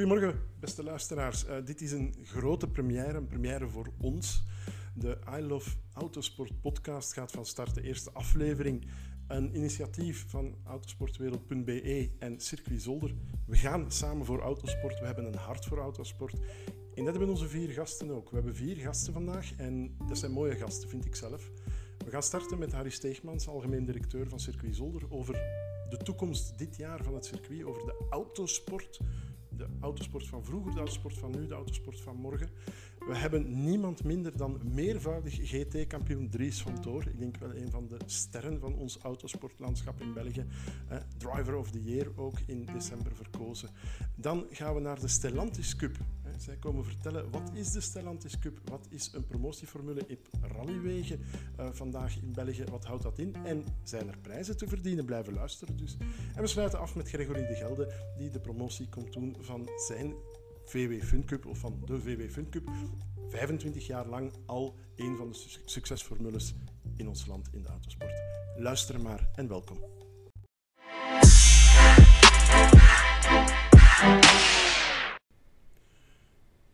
Goedemorgen, beste luisteraars. Uh, dit is een grote première, een première voor ons. De I Love Autosport podcast gaat van start. De eerste aflevering, een initiatief van autosportwereld.be en Circuit Zolder. We gaan samen voor autosport. We hebben een hart voor autosport. En dat hebben onze vier gasten ook. We hebben vier gasten vandaag en dat zijn mooie gasten, vind ik zelf. We gaan starten met Harry Steegmans, algemeen directeur van Circuit Zolder, over de toekomst dit jaar van het circuit, over de autosport de autosport van vroeger, de autosport van nu, de autosport van morgen. We hebben niemand minder dan meervoudig GT-kampioen Dries van Toor. Ik denk wel een van de sterren van ons autosportlandschap in België. Eh, Driver of the Year ook in december verkozen. Dan gaan we naar de Stellantis Cup. Zij komen vertellen wat is de Stellantis Cup, wat is een promotieformule op rallywegen uh, vandaag in België, wat houdt dat in en zijn er prijzen te verdienen? Blijven luisteren dus. En we sluiten af met Gregory de Gelde, die de promotie komt doen van zijn VW Fun Cup of van de VW Fun Cup. 25 jaar lang al een van de succesformules in ons land in de autosport. Luister maar en welkom.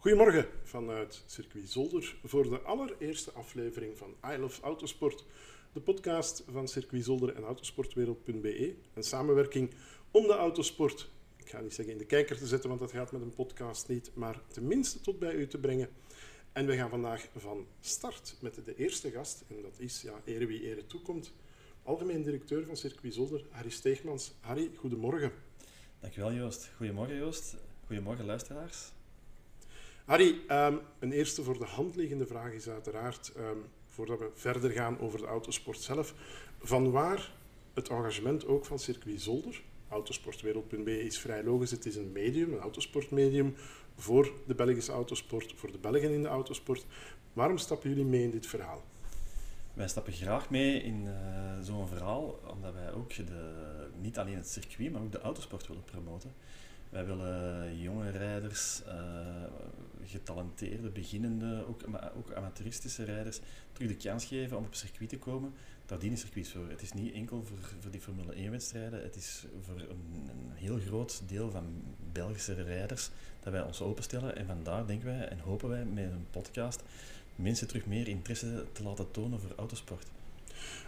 Goedemorgen vanuit Circuit Zolder voor de allereerste aflevering van I Love Autosport, de podcast van Circuit Zolder en Autosportwereld.be. Een samenwerking om de autosport, ik ga niet zeggen in de kijker te zetten, want dat gaat met een podcast niet, maar tenminste tot bij u te brengen. En we gaan vandaag van start met de eerste gast, en dat is, ja, ere wie ere toekomt, algemeen directeur van Circuit Zolder, Harry Steegmans. Harry, goedemorgen. Dankjewel Joost. Goedemorgen Joost. Goedemorgen luisteraars. Harry, um, een eerste voor de hand liggende vraag is uiteraard, um, voordat we verder gaan over de autosport zelf, van waar het engagement ook van Circuit Zolder? Autosportwereld.be is vrij logisch, het is een medium, een autosportmedium voor de Belgische autosport, voor de Belgen in de autosport. Waarom stappen jullie mee in dit verhaal? Wij stappen graag mee in uh, zo'n verhaal, omdat wij ook de, niet alleen het circuit, maar ook de autosport willen promoten. Wij willen jonge rijders, uh, getalenteerde, beginnende, ook, ook amateuristische rijders, terug de kans geven om op circuit te komen. Daar dienen circuits voor. Het is niet enkel voor, voor die Formule 1-wedstrijden, het is voor een, een, heel groot deel van Belgische rijders dat wij ons openstellen. En vandaar denken wij en hopen wij met een podcast mensen terug meer interesse te laten tonen voor autosport.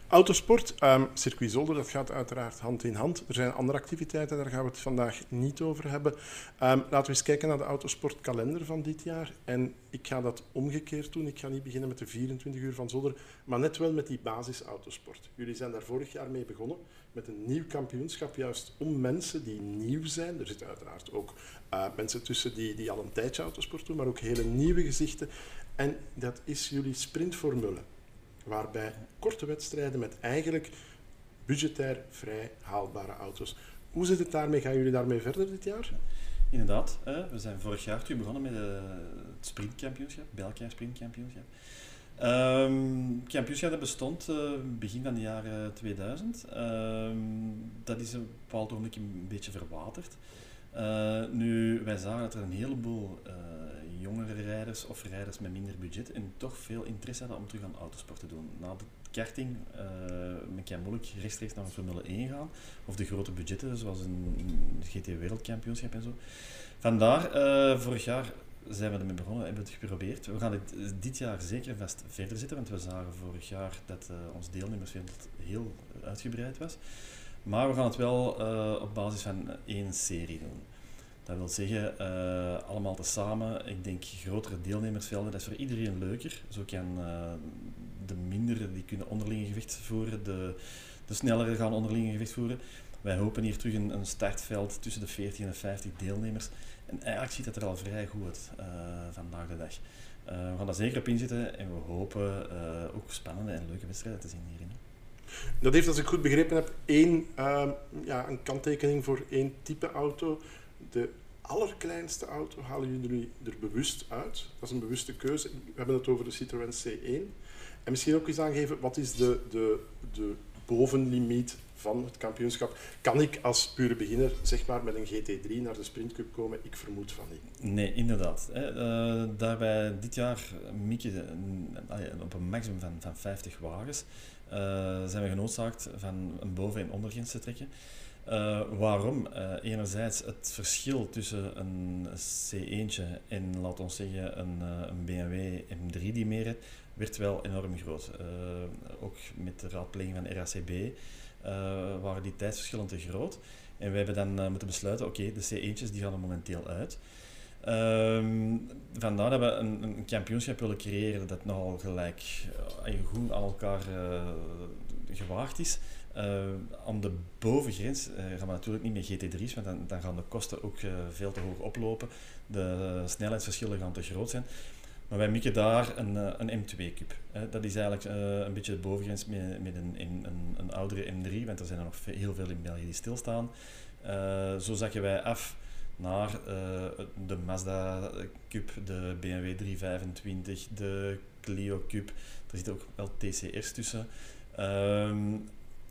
Autosport, um, Circuit Zolder, dat gaat uiteraard hand in hand. Er zijn andere activiteiten, daar gaan we het vandaag niet over hebben. Um, laten we eens kijken naar de autosportkalender van dit jaar. En ik ga dat omgekeerd doen. Ik ga niet beginnen met de 24 uur van Zolder, maar net wel met die basisautosport. Jullie zijn daar vorig jaar mee begonnen met een nieuw kampioenschap, juist om mensen die nieuw zijn. Er zitten uiteraard ook uh, mensen tussen die, die al een tijdje autosport doen, maar ook hele nieuwe gezichten. En dat is jullie sprintformule waarbij korte wedstrijden met eigenlijk budgetair vrij haalbare auto's. Hoe zit het daarmee? Gaan jullie daarmee verder dit jaar? Inderdaad, we zijn vorig jaar terug begonnen met eh, het sprintkampioenschap, België sprintkampioenschap. Um, kampioenschap dat bestond uh, begin van de jaren 2000. Ehm, dat is een bepaald ogenblik een beetje verwaterd. Uh, nu, wij zagen dat er een heleboel uh, jongere rijders of rijders met minder budget en toch veel interesse hadden om terug aan autosport te doen. Na de karting uh, men kan moeilijk rechtstreeks naar Formule 1 gaan, of de grote budgetten, zoals een, GT Wereldkampioenschap en zo. Vandaar, vorig jaar zijn we ermee begonnen, hebben we het geprobeerd. We gaan dit, jaar zeker vast verder zitten, want we zagen vorig jaar dat ons deelnemersveld heel uitgebreid was. Maar we gaan het wel uh, op basis van één serie doen. Dat wil zeggen, uh, allemaal tezamen, ik denk grotere deelnemersvelden, dat is voor iedereen leuker. Zo kan uh, de mindere, die kunnen onderlinge gevecht voeren, de, de snellere gaan onderlinge gevecht voeren. Wij hopen hier terug een, een startveld tussen de 14 en de 50 deelnemers. En eigenlijk ziet dat er al vrij goed uit vandaag de dag. we gaan daar zeker op inzetten en we hopen ook spannende en leuke wedstrijden te zien hierin. Dat heeft, als ik goed begrepen heb, één, uh, ja, een kanttekening voor één type auto. De allerkleinste auto halen jullie er bewust uit. Dat is een bewuste keuze. We hebben het over de Citroën C1. En misschien ook eens aangeven, wat is de, de, de bovenlimiet van het kampioenschap. Kan ik als pure beginner zeg maar, met een GT3 naar de Sprintcup komen? Ik vermoed van niet. Nee, inderdaad. Uh, daarbij dit jaar mikken op een maximum van, van 50 wagens. Uh, zijn we genoodzaakt van een boven- en ondergrens te trekken. waarom? enerzijds het verschil tussen een C1 en, laten we zeggen, een, een BMW M3 die meer werd wel enorm groot. ook met de raadpleging van RACB waren die tijdsverschillen te groot. En wij hebben dan moeten besluiten, oké, de C1's die gaan er momenteel uit. Um, vandaar dat we een, een kampioenschap willen creëren dat nogal gelijk uh, goed aan elkaar uh, gewaagd is. Uh, aan de bovengrens gaan we natuurlijk niet met GT3's, want dan, dan gaan de kosten ook veel te hoog oplopen. De snelheidsverschillen gaan te groot zijn. Maar wij mikken daar een, een M2-cup. Dat is eigenlijk een beetje de bovengrens met, met een, een, een, oudere M3, want er zijn er nog heel veel in België die stilstaan. zo zakken wij af naar uh, de Mazda Cup, de BMW 325, de Clio Cup. Er zit ook wel TCR's tussen.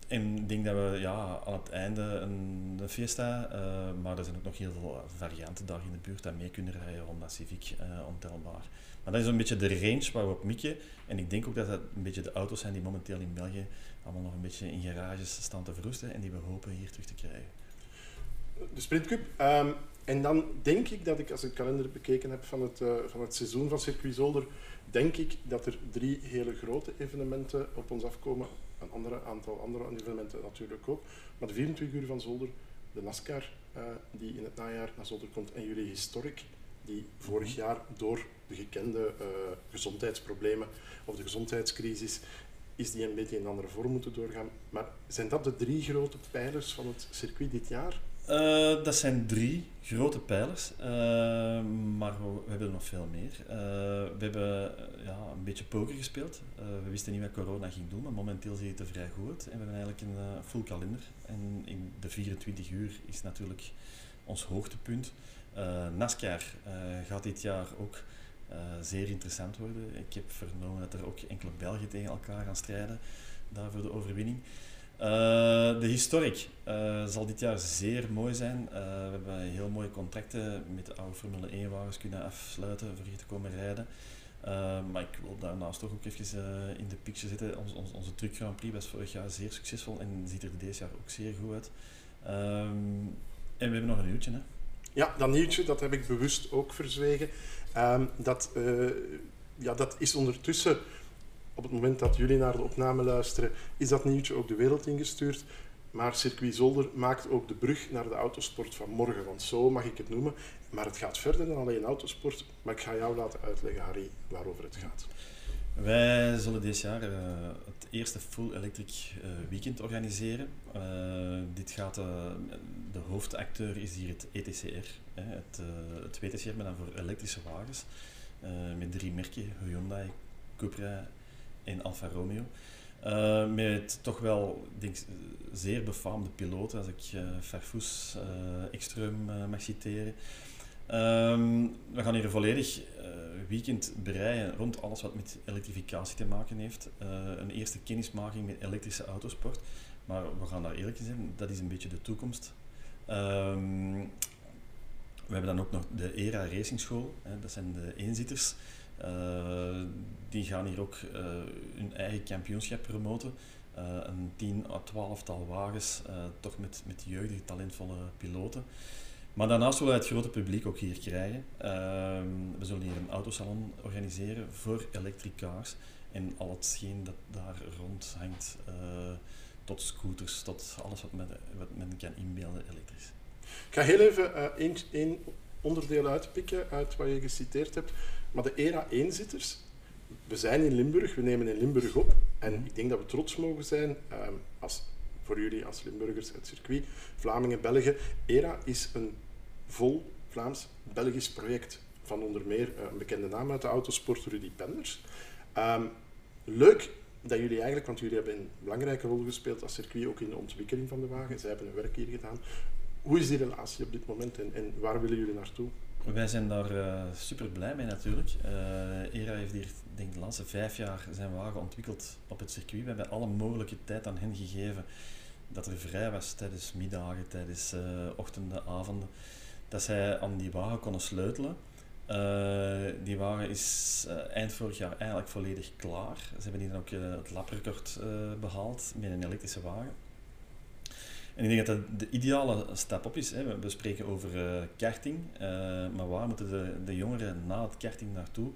En ik denk dat we ja, aan het einde een, een Fiesta, uh, maar er zijn ook nog heel veel varianten daar in de buurt dat mee kunnen rijden, Honda Civic uh, ontelbaar. Maar dat is een beetje de range waar we op mikken. En ik denk ook dat dat een beetje de auto's zijn die momenteel in België allemaal nog een beetje in garages staan te verroesten en die we hopen hier terug te krijgen. De Sprint Cup, um, en dan denk ik dat ik, als ik de kalender bekeken heb van het, uh, van het seizoen van Circuit Zolder, denk ik dat er drie hele grote evenementen op ons afkomen. Een andere aantal andere evenementen natuurlijk ook. Maar de 24 uur van Zolder, de NASCAR, uh, die in het najaar naar Zolder komt, en jullie Historic, die vorig mhm. jaar door de gekende uh, gezondheidsproblemen of de gezondheidscrisis is die een beetje in een andere vorm moeten doorgaan. Maar zijn dat de drie grote pijlers van het circuit dit jaar? Uh, dat zijn drie grote pijlers, uh, maar we, we, hebben nog veel meer. Uh, we hebben ja, een beetje poker gespeeld. we wisten niet wat corona ging doen, maar momenteel ziet het er vrij goed uit. En we hebben eigenlijk een full kalender. En in de 24 uur is natuurlijk ons hoogtepunt. NASCAR gaat dit jaar ook zeer interessant worden. Ik heb vernomen dat er ook enkele Belgen tegen elkaar gaan strijden daar voor de overwinning. Uh, de historic uh, zal dit jaar zeer mooi zijn. Uh, we hebben heel mooie contracten met de oude Formule 1 wagens kunnen afsluiten voor hier te komen rijden. maar ik wil daarnaast toch ook even in de picture zitten. Onze Truck Grand Prix was vorig jaar zeer succesvol en ziet er deze jaar ook zeer goed uit. Um, en we hebben nog een nieuwtje. Hè? Ja, dat nieuwtje dat heb ik bewust ook verzwegen. Um, dat, ja, dat is ondertussen op het moment dat jullie naar de opname luisteren, is dat nieuwtje ook de wereld ingestuurd. Maar Circuit Zolder maakt ook de brug naar de autosport van morgen, want zo mag ik het noemen. Maar het gaat verder dan alleen autosport. Maar ik ga jou laten uitleggen, Harry, waarover het gaat. Wij zullen dit jaar uh, het eerste full electric uh, weekend organiseren. Uh, dit gaat, de hoofdacteur is hier het ETCR, hè, het, het WTCR, maar dan voor elektrische wagens. met drie merken, Hyundai, Cupra in Alfa Romeo. Uh, met toch wel denk, zeer befaamde piloten, als ik uh, Farfus, uh, Ekström mag citeren. Um, we gaan hier een volledig weekend breien rond alles wat met elektrificatie te maken heeft. een eerste kennismaking met elektrische autosport. Maar we gaan daar eerlijk in zijn, dat is een beetje de toekomst. Um, we hebben dan ook nog de ERA Racing School, hè, dat zijn de eenzitters. Uh, die gaan hier ook uh, hun eigen kampioenschap promoten. Uh, een 10 à 12 tal wagens, toch met, met jeugdige, talentvolle piloten. Maar daarnaast willen we het grote publiek ook hier krijgen. Ehm, we zullen hier een autosalon organiseren voor elektricaars en al hetgeen dat daar rond hangt, tot scooters, tot alles wat men, wat men kan inbeelden elektrisch. Ik ga heel even één onderdeel uitpikken uit wat je geciteerd hebt. Maar de era 1-zitters, we zijn in Limburg, we nemen in Limburg op. En ik denk dat we trots mogen zijn um, als, voor jullie als Limburgers, het circuit, Vlamingen, Belgen. ERA is een vol Vlaams-Belgisch project van onder meer uh, een bekende naam uit de autosport, Rudy Penders. Um, leuk dat jullie eigenlijk, want jullie hebben een belangrijke rol gespeeld als circuit ook in de ontwikkeling van de wagen. Zij hebben hun werk hier gedaan. Hoe is die relatie op dit moment en, en waar willen jullie naartoe? Wij zijn daar uh, super blij mee natuurlijk. Uh, ERA heeft hier denk de laatste vijf jaar zijn wagen ontwikkeld op het circuit. We hebben alle mogelijke tijd aan hen gegeven dat er vrij was tijdens middagen, tijdens uh, ochtenden, avonden, dat zij aan die wagen konden sleutelen. die wagen is eind vorig jaar eigenlijk volledig klaar. Ze hebben hier dan ook het laprecord behaald met een elektrische wagen. En ik denk dat dat de ideale stap op is. Hè. We spreken over uh, karting, uh, maar waar moeten de, de jongeren na het karting naartoe?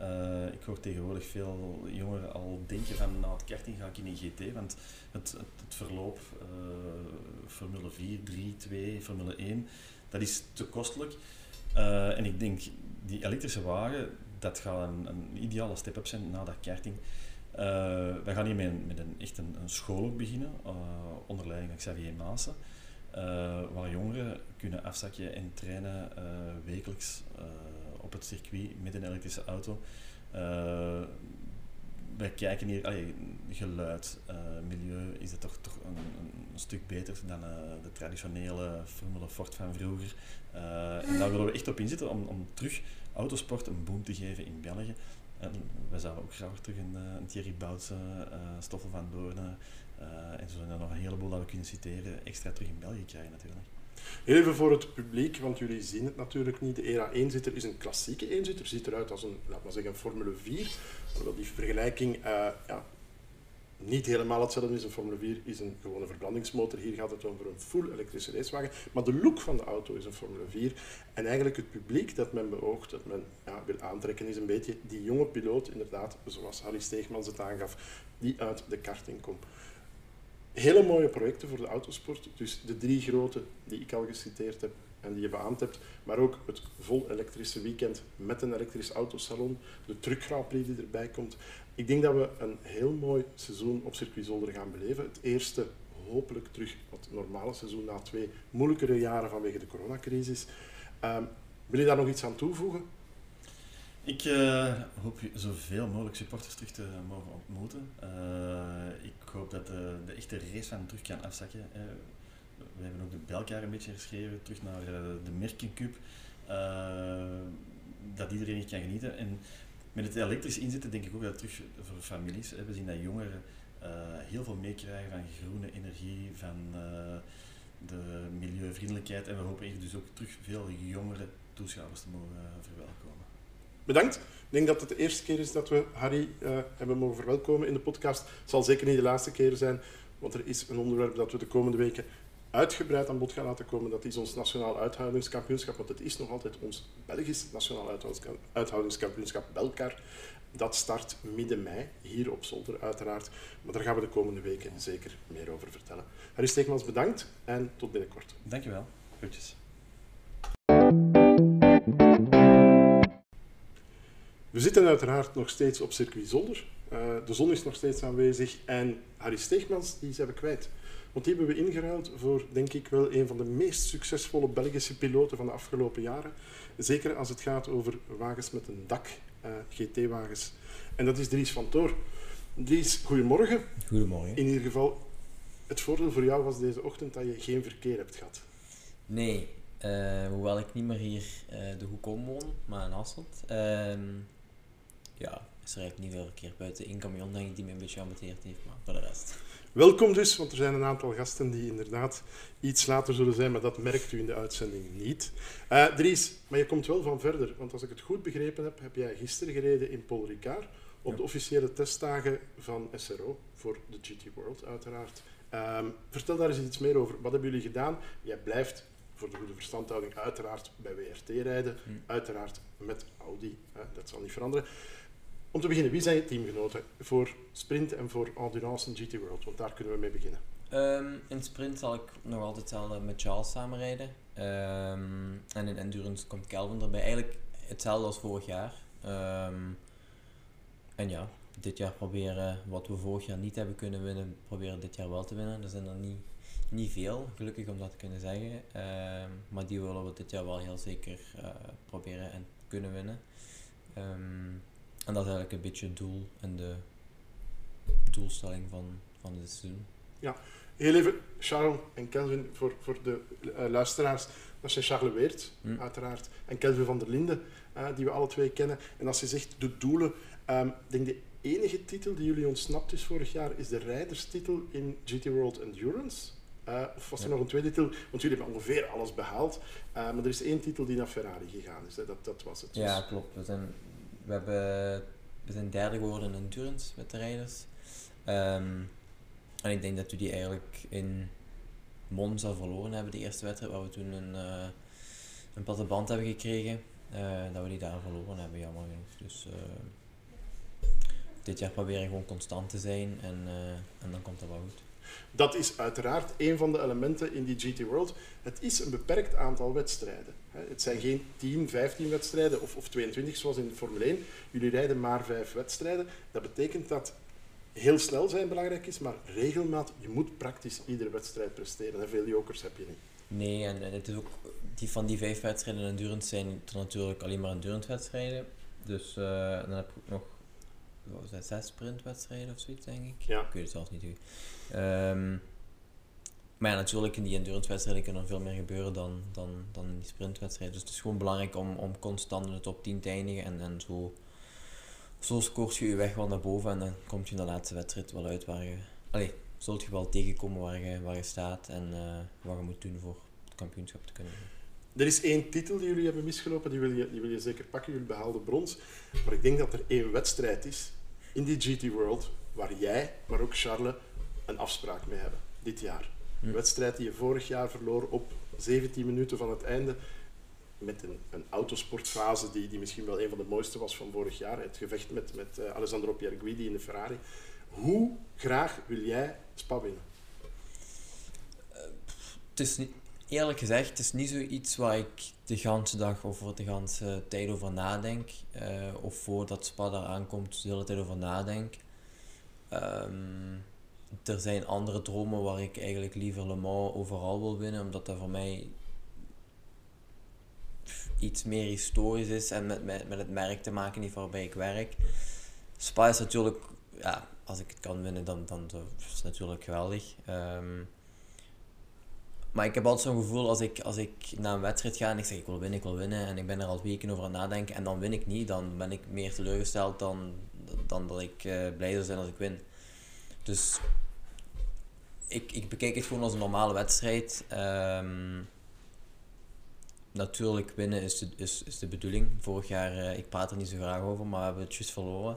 Uh, ik hoor tegenwoordig veel jongeren al denken van na het karting ga ik in een GT, want het, het, het verloop Formule 4, 3, 2, Formule 1, dat is te kostelijk. en ik denk, die elektrische wagen, dat gaat een, een ideale step-up zijn na dat karting. Uh, we gaan hier met, een, met een, echt een, school beginnen, uh, onder leiding van Xavier Maassen, uh, waar jongeren kunnen afzakken en trainen wekelijks op het circuit met een elektrische auto. wij kijken hier, allee, geluid, milieu, is het toch, toch een, een stuk beter dan de traditionele Formule Ford van vroeger. en daar willen we echt op inzetten om, om terug autosport een boom te geven in België. En wij zouden ook graag terug een, eh, een Thierry Boutsen, uh, Stoffel van Doornen uh, en zo zijn er nog een heleboel dat we kunnen citeren extra terug in België krijgen natuurlijk. Even voor het publiek, want jullie zien het natuurlijk niet. De ERA 1-zitter is een klassieke 1-zitter. Ziet eruit als een, laat maar zeggen, Formule 4. Hoewel die vergelijking ja, niet helemaal hetzelfde is. Een Formule 4 is een gewone verbrandingsmotor. Hier gaat het over een full elektrische racewagen. Maar de look van de auto is een Formule 4. En eigenlijk het publiek dat men beoogt, dat men ja, wil aantrekken, is een beetje die jonge piloot, inderdaad, zoals Harry Steegmans het aangaf, die uit de karting komt. Hele mooie projecten voor de autosport. Dus de drie grote die ik al geciteerd heb en die je beaamd hebt, maar ook het vol elektrische weekend met een elektrisch autosalon, de Truck Grand Prix die erbij komt. Ik denk dat we een heel mooi seizoen op Circuit Zolder gaan beleven. Het eerste hopelijk terug wat normale seizoen na twee moeilijkere jaren vanwege de coronacrisis. Uh, wil je daar nog iets aan toevoegen? Ik uh, hoop zoveel mogelijk supporters terug te mogen ontmoeten. Uh, ik hoop dat de, de, echte race van terug kan afzakken. We hebben ook de Belkaar een beetje geschreven, terug naar de Merkencup. dat iedereen kan genieten. En met het elektrisch inzetten denk ik ook dat het terug voor families, hè, we zien dat jongeren uh, heel veel meekrijgen van groene energie, van uh, de milieuvriendelijkheid en we hopen echt dus ook terug veel jongere toeschouwers te mogen uh, verwelkomen. Bedankt. Ik denk dat het de eerste keer is dat we Harry hebben mogen verwelkomen in de podcast. Het zal zeker niet de laatste keer zijn, want er is een onderwerp dat we de komende weken uitgebreid aan bod gaan laten komen. Dat is ons nationaal uithoudingskampioenschap, want het is nog altijd ons Belgisch nationaal uithoudingskampioenschap Belkar. Dat start midden mei, hier op Zolder uiteraard. Maar daar gaan we de komende weken zeker meer over vertellen. Harry Steegmans, bedankt en tot binnenkort. Dankjewel. Groetjes. We zitten uiteraard nog steeds op circuit Zolder. Uh, de zon is nog steeds aanwezig en Harry Steegmans die zijn we kwijt. Want die hebben we ingeruild voor, denk ik, wel een van de meest succesvolle Belgische piloten van de afgelopen jaren. Zeker als het gaat over wagens met een dak, uh, eh, GT-wagens. En dat is Dries van Toor. Dries, goedemorgen. Goedemorgen. In ieder geval, het voordeel voor jou was deze ochtend dat je geen verkeer hebt gehad. Nee, uh, hoewel ik niet meer hier uh, de hoek om woon, maar in Hasselt. Ehm, ja, is er eigenlijk niet veel verkeer buiten één camion, denk ik, die me een beetje ambeteerd heeft, maar voor de rest. Welkom dus, want er zijn een aantal gasten die inderdaad iets later zullen zijn, maar dat merkt u in de uitzending niet. Uh, Dries, maar je komt wel van verder, want als ik het goed begrepen heb, heb jij gisteren gereden in Paul Ricard op de officiële testdagen van SRO, voor de GT World uiteraard. Um, vertel daar eens iets meer over. Wat hebben jullie gedaan? Jij blijft voor de goede verstandhouding uiteraard bij WRT rijden, hm. uiteraard met Audi, dat zal niet veranderen. Om te beginnen, wie zijn je teamgenoten voor sprint en voor endurance en GT World? Want daar kunnen we mee beginnen. Um, in sprint zal ik nog altijd hetzelfde met Charles samenrijden. Um, en in endurance komt Kelvin erbij. Eigenlijk hetzelfde als vorig jaar. Um, en ja, dit jaar proberen wat we vorig jaar niet hebben kunnen winnen, proberen dit jaar wel te winnen. Er zijn er niet, niet veel, gelukkig om dat te kunnen zeggen. maar die willen we dit jaar wel heel zeker uh, proberen en kunnen winnen. En dat is eigenlijk een beetje het doel en de doelstelling van, van dit seizoen. Ja, heel even Charles en Kelvin voor, voor de uh, luisteraars. Dat zijn Charles Weert, hm. uiteraard, en Kelvin van der Linden, uh, die we alle twee kennen. En als je zegt de doelen, um, denk de enige titel die jullie ontsnapt is vorig jaar, is de rijderstitel in GT World Endurance. Uh, of was er nog een tweede titel? Want jullie hebben ongeveer alles behaald. maar er is één titel die naar Ferrari gegaan is. Hè? Dat, dat was het. Dus. Ja, klopt. We zijn we, hebben, we zijn derde geworden in endurance met de rijders. Um, en ik denk dat we die eigenlijk in Monza verloren hebben, de eerste wedstrijd, waar we toen een, uh, een platte band hebben gekregen. dat we die daar verloren hebben, jammer genoeg. Dus dit jaar proberen gewoon constant te zijn en, en dan komt dat wel goed. Dat is uiteraard een van de elementen in die GT World. Het is een beperkt aantal wedstrijden. Het zijn geen 10, 15 wedstrijden of, of 22 zoals in de Formule 1. Jullie rijden maar vijf wedstrijden. Dat betekent dat heel snel zijn belangrijk is, maar regelmatig, je moet praktisch iedere wedstrijd presteren. En veel jokers heb je niet. Nee, en, het is ook, die, van die vijf wedstrijden endurance zijn er natuurlijk alleen maar endurance wedstrijden. Dus uh, dan heb ik ook nog wat was dat, zes sprintwedstrijden of zoiets, denk ik. Ja. Ik weet het zelfs niet. Um, maar ja, natuurlijk in die endurance-wedstrijden kan er veel meer gebeuren dan, dan, dan in die sprintwedstrijden. Dus het is gewoon belangrijk om, om constant in de top 10 te eindigen. En, en zo, zo scoort je je weg wel naar boven en dan komt je in de laatste wedstrijd wel uit waar je... Allee, zult je wel tegenkomen waar je, waar je staat en uh, wat je moet doen voor het kampioenschap te kunnen Er is één titel die jullie hebben misgelopen, die wil, je, die wil je zeker pakken. Jullie behaalden brons. Maar ik denk dat er één wedstrijd is in die GT World waar jij, maar ook Charles, een afspraak mee hebben. Dit jaar. Een wedstrijd die je vorig jaar verloor op 17 minuten van het einde. Met een, een autosportfase die, die misschien wel een van de mooiste was van vorig jaar. Het gevecht met, met uh, Alessandro Pierguidi in de Ferrari. Hoe graag wil jij Spa winnen? Het is eerlijk gezegd, het is niet zoiets waar ik de hele dag of de hele tijd over nadenk. Uh, of voordat Spa daar aankomt, de hele tijd over nadenk. Um, er zijn andere dromen waar ik eigenlijk liever Le Mans overal wil winnen, omdat dat voor mij iets meer historisch is en met, met, met het merk te maken die waarbij ik werk. Spa is natuurlijk, ja, als ik het kan winnen, dan, dan is het natuurlijk geweldig. Ehm, maar ik heb altijd zo'n gevoel als ik, als ik naar een wedstrijd ga en ik zeg ik wil winnen, ik wil winnen en ik ben er al weken over aan het nadenken en dan win ik niet, dan ben ik meer teleurgesteld dan, dan dat ik uh, blij zou zijn als ik win. Dus ik, ik bekijk het gewoon als een normale wedstrijd. Ehm, natuurlijk, winnen is de, is, is de bedoeling. Vorig jaar, uh, ik praat er niet zo graag over, maar we hebben het juist verloren.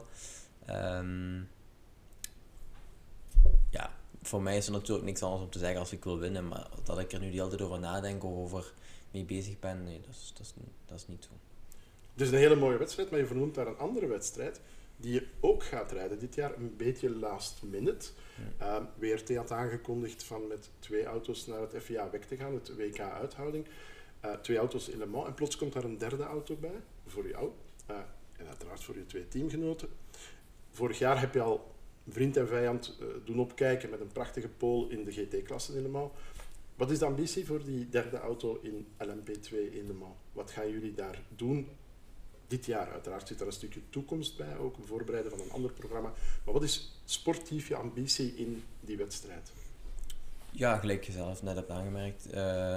Um, ja, voor mij is er natuurlijk niks anders om te zeggen als ik wil winnen, maar dat ik er nu de hele tijd over nadenk of over mee bezig ben, nee, dat is, dat is, dat is niet zo. Het is een hele mooie wedstrijd, maar je vernoemt daar een andere wedstrijd die je ook gaat rijden dit jaar, een beetje last minute. Ja. Uh, WRT had aangekondigd van met twee auto's naar het FIA weg te gaan, het WK-uithouding. Uh, twee auto's in Le Mans en plots komt daar een derde auto bij, voor jou. Uh, en uiteraard voor je twee teamgenoten. Vorig jaar heb je al vriend en vijand uh, doen opkijken met een prachtige pole in de GT-klasse in Le Mans. Wat is de ambitie voor die derde auto in LMP2 in Le Mans? Wat gaan jullie daar doen dit jaar. Uiteraard zit er een stukje toekomst bij, ook een voorbereiden van een ander programma. Maar wat is sportief je ambitie in die wedstrijd? Ja, gelijk je zelf net hebt aangemerkt. Uh,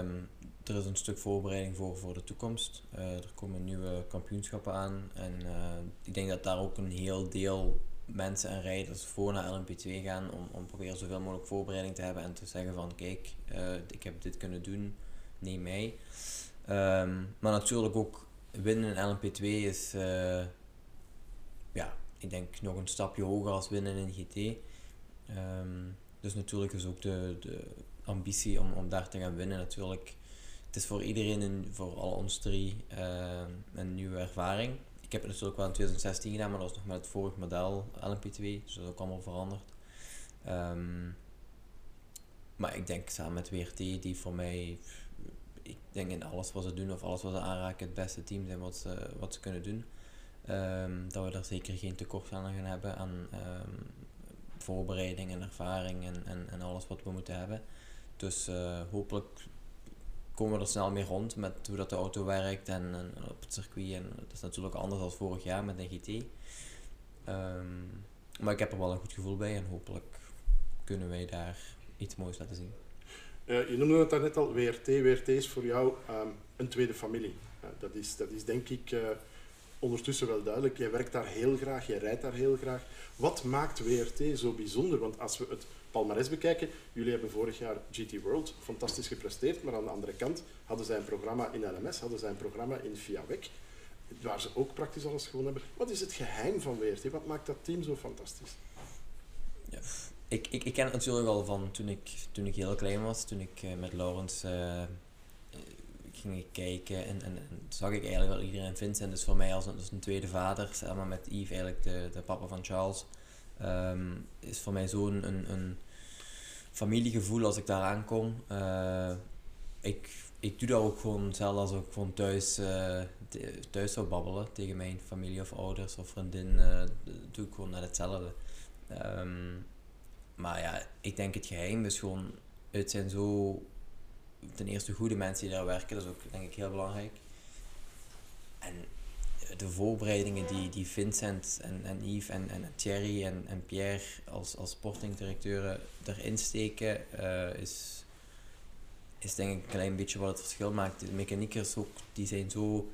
er is een stuk voorbereiding voor, voor de toekomst. Uh, er komen nieuwe kampioenschappen aan. En uh, ik denk dat daar ook een heel deel mensen en rijders voor naar LMP2 gaan om, om proberen zoveel mogelijk voorbereiding te hebben en te zeggen van kijk, uh, ik heb dit kunnen doen, neem mij. Um, maar natuurlijk ook winnen in LMP2 is, uh, ja, ik denk nog een stapje hoger als winnen in GT. Ehm, dus natuurlijk is ook de, de ambitie om, om daar te gaan winnen natuurlijk. Het is voor iedereen, een, voor al ons drie, uh, een nieuwe ervaring. Ik heb het natuurlijk wel in 2016 gedaan, maar dat was nog met het vorige model LMP2, dus dat is ook allemaal veranderd. Um, maar ik denk samen met WRT, die voor mij ik denk in alles wat ze doen of alles wat ze aanraken het beste team zijn wat ze, wat ze kunnen doen. Um, dat we daar zeker geen tekort aan gaan hebben aan um, voorbereiding en ervaring en, en, alles wat we moeten hebben. Dus uh, hopelijk komen we er snel mee rond met hoe dat de auto werkt en, op het circuit. En dat is natuurlijk anders dan vorig jaar met een GT. Ehm, maar ik heb er wel een goed gevoel bij en hopelijk kunnen wij daar iets moois laten zien. Uh, je noemde het daarnet al, WRT. WRT is voor jou um, een tweede familie. Uh, dat, is, dat is denk ik uh, ondertussen wel duidelijk. Jij werkt daar heel graag, jij rijdt daar heel graag. Wat maakt WRT zo bijzonder? Want als we het palmarès bekijken, jullie hebben vorig jaar GT World fantastisch gepresteerd, maar aan de andere kant hadden zij een programma in LMS, hadden zij een programma in VIAWEC, waar ze ook praktisch alles gewonnen hebben. Wat is het geheim van WRT? Wat maakt dat team zo fantastisch? Ja, ik, ik, ik ken het natuurlijk al van toen ik, toen ik heel klein was, toen ik eh, met Laurens eh, eh, ging kijken en, en, zag ik eigenlijk wel iedereen Vincent dus voor mij als een, als een tweede vader, samen met Yves eigenlijk de, de papa van Charles, ehm, is voor mij zo'n een, een familiegevoel als ik daar aankom. Ik, ik doe dat ook gewoon zelf als ik gewoon thuis, thuis zou babbelen tegen mijn familie of ouders of vriendin, doe ik gewoon net hetzelfde. Ehm, maar ja, ik denk het geheim is gewoon, het zijn zo ten eerste goede mensen die daar werken, dat is ook denk ik heel belangrijk. En de voorbereidingen die, die Vincent en, en Yves en, en Thierry en, en Pierre als, als sportingdirecteuren erin steken, eh, is, is denk ik een klein beetje wat het verschil maakt. De mechaniekers ook, die zijn zo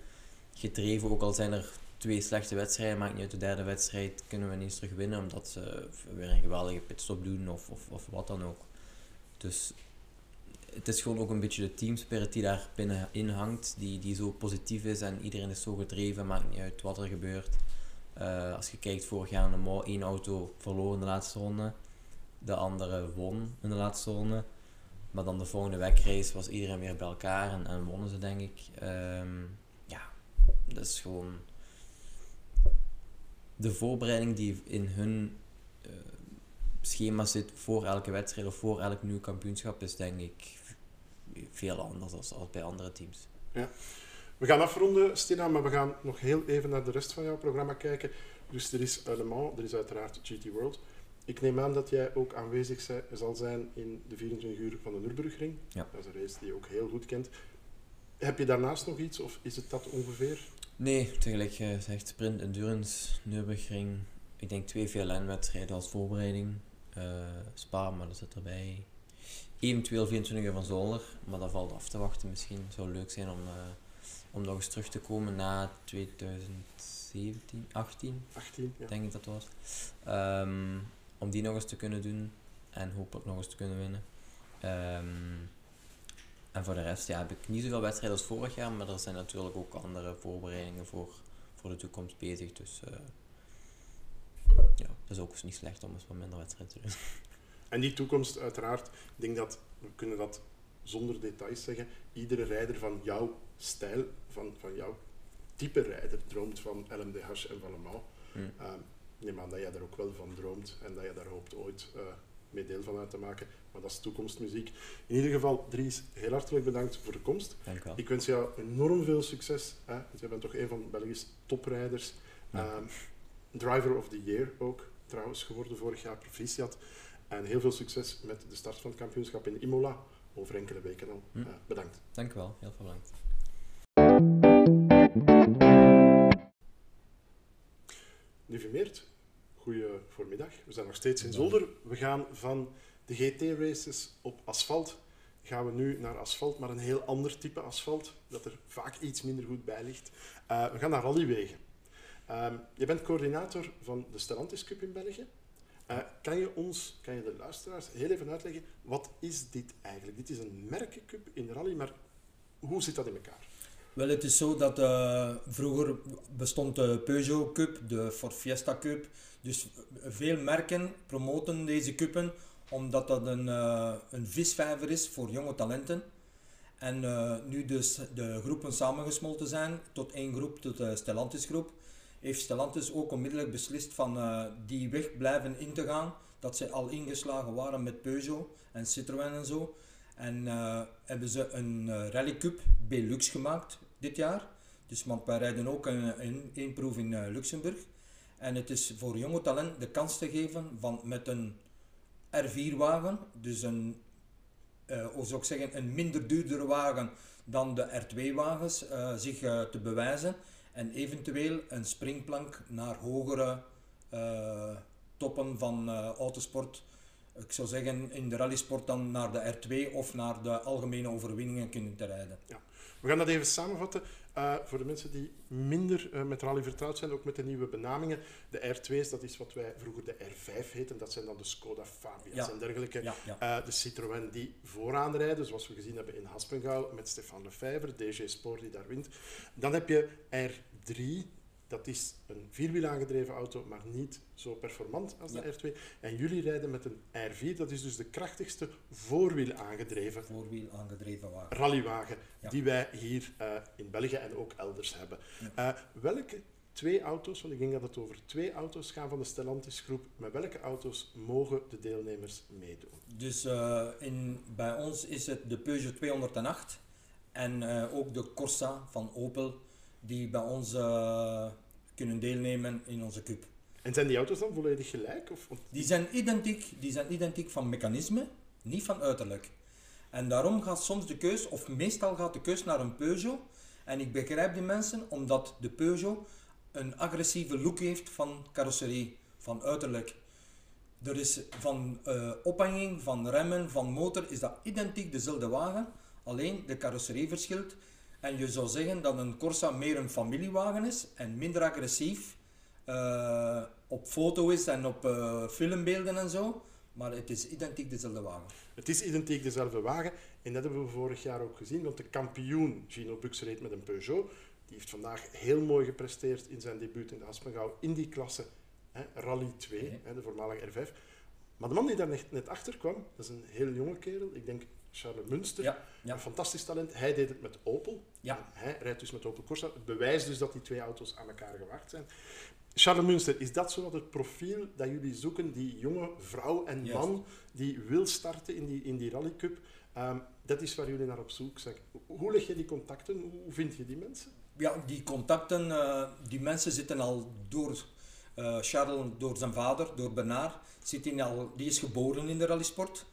gedreven, ook al zijn er twee slechte wedstrijden, maakt niet uit de derde wedstrijd, kunnen we niet terug winnen omdat ze weer een geweldige pitstop doen of, of, of wat dan ook. Dus het is gewoon ook een beetje de teamspirit die daar binnenin hangt, die, die zo positief is en iedereen is zo gedreven, maakt niet uit wat er gebeurt. Eh, als je kijkt, vorig jaar in één auto verloor in de laatste ronde, de andere won in de laatste ronde. Maar dan de volgende wegrace was iedereen weer bij elkaar en, en wonnen ze, denk ik. Ehm, ja, dat is gewoon de voorbereiding die in hun eh, schema zit voor elke wedstrijd of voor elk nieuw kampioenschap, is denk ik veel anders als, als bij andere teams. We gaan afronden, Stina, maar we gaan nog heel even naar de rest van jouw programma kijken. Dus er is Le Mans, er is uiteraard GT World. Ik neem aan dat jij ook aanwezig zal zijn in de 24 uur van de Nürburgring. Ja. Dat is een race die je ook heel goed kent. Heb je daarnaast nog iets, of is het dat ongeveer? Nee, tegelijk gezegd sprint, endurance, Nürburgring. Ik denk twee VLN-wedstrijden als voorbereiding. Eh, Spa, maar dat zit erbij. Eventueel 24 uur van Zolder, maar dat valt af te wachten misschien. Het zou leuk zijn om, eh, om nog eens terug te komen na 2017, 18 18? Ja. denk ik dat was. Ehm, om die nog eens te kunnen doen en hopelijk nog eens te kunnen winnen. Ehm, en voor de rest ja, heb ik niet zoveel wedstrijden als vorig jaar, maar er zijn natuurlijk ook andere voorbereidingen voor, voor de toekomst bezig. Dus eh, ja, dat is ook niet slecht om eens wat minder wedstrijden te doen. En die toekomst, uiteraard, ik denk dat we kunnen dat zonder details zeggen. Iedere rijder van jouw stijl, van, van jouw type rijder, droomt van LMDH en van Le Mans. Mm. Uh, ik neem aan dat jij daar ook wel van droomt en dat je daar hoopt ooit eh, mee deel van uit te maken. Maar dat is toekomstmuziek. In ieder geval, Dries, heel hartelijk bedankt voor de komst. Dank u wel. Ik wens jou enorm veel succes. Hè? Want jij bent toch een van Belgisch toprijders. Ja. Ehm, driver of the Year ook trouwens geworden vorig jaar, proficiat. En heel veel succes met de start van het kampioenschap in Imola over enkele weken al. Hm. Eh, bedankt. Dank u wel, heel veel bedankt. Lieve Meert, goeie voormiddag. We zijn nog steeds in Zolder. We gaan van de GT-races op asfalt, gaan we nu naar asfalt, maar een heel ander type asfalt, dat er vaak iets minder goed bij ligt. Eh, we gaan naar rallywegen. Ehm, je bent coördinator van de Stellantis Cup in België. Eh, kan je ons, kan je de luisteraars heel even uitleggen, wat is dit eigenlijk? Dit is een merkencup in rally, maar hoe zit dat in elkaar? Wel, het is zo dat eh, vroeger bestond de Peugeot Cup, de Ford Fiesta Cup. Dus veel merken promoten deze cuppen omdat dat een, eh, een visvijver is voor jonge talenten. En eh, nu dus de groepen samengesmolten zijn tot één groep, tot de Stellantis groep, heeft Stellantis ook onmiddellijk beslist van eh, die weg blijven in te gaan. Dat ze al ingeslagen waren met Peugeot en Citroën en zo. En eh, hebben ze een eh, Rally Cup Belux gemaakt dit jaar. Dus want wij rijden ook een, een, een proef in eh, Luxemburg. En het is voor jonge talent de kans te geven van met een R4-wagen, dus een, eh, hoe zou ik zeggen, een minder duurdere wagen dan de R2-wagens, eh, zich eh, te bewijzen. En eventueel een springplank naar hogere eh, toppen van eh, autosport. Ik zou zeggen in de rallysport dan naar de R2 of naar de algemene overwinningen kunnen te rijden. We gaan dat even samenvatten eh, voor de mensen die minder eh, met rally vertrouwd zijn, ook met de nieuwe benamingen. De R2's, dat is wat wij vroeger de R5 heten, dat zijn dan de Skoda Fabia's Ja. en dergelijke. Ja, ja. Eh, de Citroën die vooraan rijden, zoals we gezien hebben in Haspengouw met Stefan Lefevre, DG Sport die daar wint. Dan heb je R3 dat is een vierwiel aangedreven auto, maar niet zo performant als de Ja. R2. En jullie rijden met een R4, dat is dus de krachtigste voorwiel aangedreven Voorwiel aangedreven wagen. rallywagen Ja. die wij hier eh, in België en ook elders hebben. Ja. Eh, welke twee auto's, want ik denk dat het over twee auto's gaat van de Stellantis groep, met welke auto's mogen de deelnemers meedoen? Dus eh, in, bij ons is het de Peugeot 208 en ook de Corsa van Opel, die bij ons eh, kunnen deelnemen in onze cup. En zijn die auto's dan volledig gelijk? Of, Die zijn identiek, die zijn identiek van mechanisme, niet van uiterlijk. En daarom gaat soms de keus, of meestal gaat de keus naar een Peugeot. En ik begrijp die mensen omdat de Peugeot een agressieve look heeft van carrosserie, van uiterlijk. Er is van eh, ophanging, van remmen, van motor, is dat identiek dezelfde wagen. Alleen de carrosserie verschilt. En je zou zeggen dat een Corsa meer een familiewagen is en minder agressief eh, op foto is en op eh, filmbeelden en zo. Maar het is identiek dezelfde wagen. Het is identiek dezelfde wagen en dat hebben we vorig jaar ook gezien, want de kampioen Gino Bux reed met een Peugeot. Die heeft vandaag heel mooi gepresteerd in zijn debuut in de Aspengouw in die klasse hè, Rally 2, Ja. hè, de voormalige R5. Maar de man die daar net, net achter kwam, dat is een heel jonge kerel, ik denk Charles Munster. Ja, ja. Een fantastisch talent. Hij deed het met Opel. Ja. Hij rijdt dus met Opel Corsa. Het bewijst dus dat die twee auto's aan elkaar gewaagd zijn. Charles Munster, is dat zo wat het profiel dat jullie zoeken? Die jonge vrouw en man die wil starten in die, in die Rally Cup. Ehm, dat is waar jullie naar op zoek zijn. Hoe leg je die contacten? Hoe vind je die mensen? Ja, die contacten, eh, die mensen zitten al door eh, Charles, door zijn vader, door Bernard, al, die is geboren in de rallysport.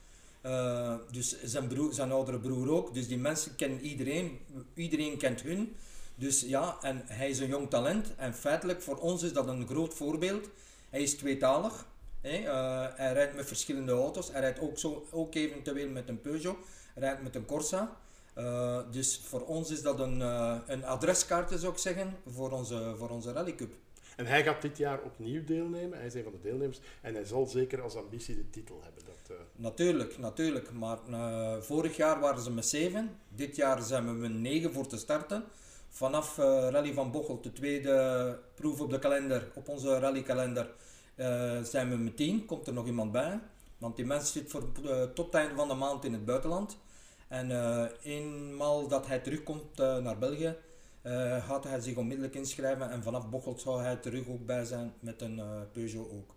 Eh, dus zijn, broer, zijn oudere broer ook. Dus die mensen kennen iedereen, iedereen kent hun. Dus ja, en hij is een jong talent. En feitelijk, voor ons is dat een groot voorbeeld. Hij is tweetalig. Hè? eh, hij rijdt met verschillende auto's. Hij rijdt ook, zo, ook eventueel met een Peugeot. Hij rijdt met een Corsa. Eh, dus voor ons is dat een, een adreskaart, zou ik zeggen, voor onze, voor onze Rally Cup. En hij gaat dit jaar opnieuw deelnemen. Hij is een van de deelnemers. En hij zal zeker als ambitie de titel hebben. Eh, Natuurlijk, natuurlijk. Maar eh, vorig jaar waren ze met zeven. Dit jaar zijn we met negen voor te starten. Vanaf eh, Rally van Bochel, de tweede proef op de kalender, op onze rallykalender, zijn we met tien. Komt er nog iemand bij? Want die mens zit voor, tot het einde van de maand in het buitenland. En eenmaal dat hij terugkomt naar België, gaat hij zich onmiddellijk inschrijven. En vanaf Bochel zou hij terug ook bij zijn met een Peugeot ook.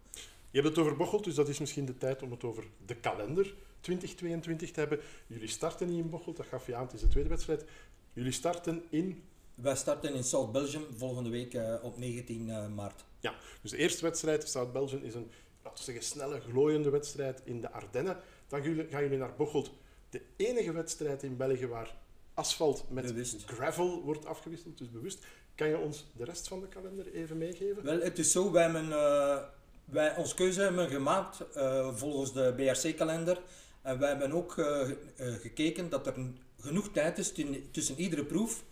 Je hebt het over Bocholt, dus dat is misschien de tijd om het over de kalender 2022 te hebben. Jullie starten niet in Bocholt, dat gaf je aan, het is de tweede wedstrijd. Jullie starten in, Wij starten in South Belgium volgende week eh, op 19 eh, maart. dus de eerste wedstrijd, South Belgium, is een, laten we zeggen, snelle, glooiende wedstrijd in de Ardennen. Dan gaan jullie, naar Bocholt, de enige wedstrijd in België waar asfalt met Bewust. gravel wordt afgewisseld, dus bewust. Kan je ons de rest van de kalender even meegeven? Wel, het is zo, wij hebben eh, wij, ons keuze hebben gemaakt eh, volgens de BRC-kalender. En wij hebben ook eh, eh, gekeken dat er genoeg tijd is tussen iedere proef.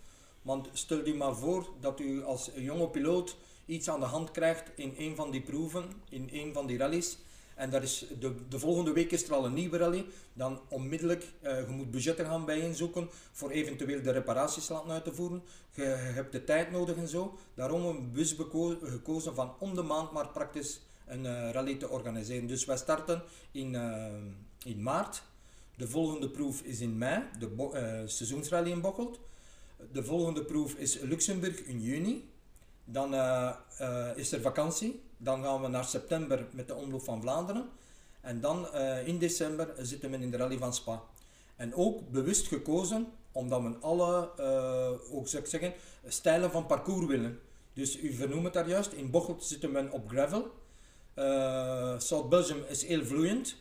Want stel u maar voor dat u als jonge piloot iets aan de hand krijgt in een van die proeven, in een van die rallies. En dat is de, de volgende week is er al een nieuwe rally. Dan onmiddellijk, je moet budgetten gaan bijeenzoeken voor eventueel de reparaties laten uit te voeren. Je, hebt de tijd nodig en zo. Daarom hebben we beko- gekozen van om de maand maar praktisch een eh, rally te organiseren. Dus wij starten in, eh, in maart. De volgende proef is in mei, de eh, seizoensrally in Bocholt. De volgende proef is Luxemburg in juni. Dan is er vakantie. Dan gaan we naar september met de Omloop van Vlaanderen. En dan in december zitten we in de Rally van Spa. En ook bewust gekozen omdat we alle, ook zou zeggen, stijlen van parcours willen. Dus u vernoemt het daar juist. In Bocholt zitten we op gravel. Eh South Belgium is heel vloeiend.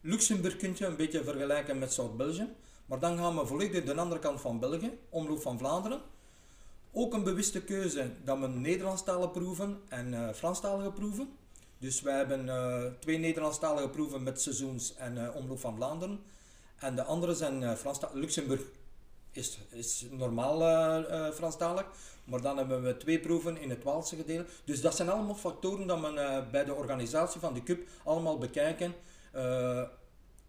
Luxemburg kun je een beetje vergelijken met South Belgium. Maar dan gaan we volledig de andere kant van België, omloop van Vlaanderen. Ook een bewuste keuze dat we Nederlandstalige proeven en eh Franstalige proeven. Dus wij hebben eh, twee Nederlandstalige proeven met seizoens en eh, omloop van Vlaanderen. En de andere zijn uh. Luxemburg is, is normaal eh, eh, Franstalig. Maar dan hebben we twee proeven in het Waalse gedeelte. Dus dat zijn allemaal factoren dat men eh, bij de organisatie van de Cup allemaal bekijken.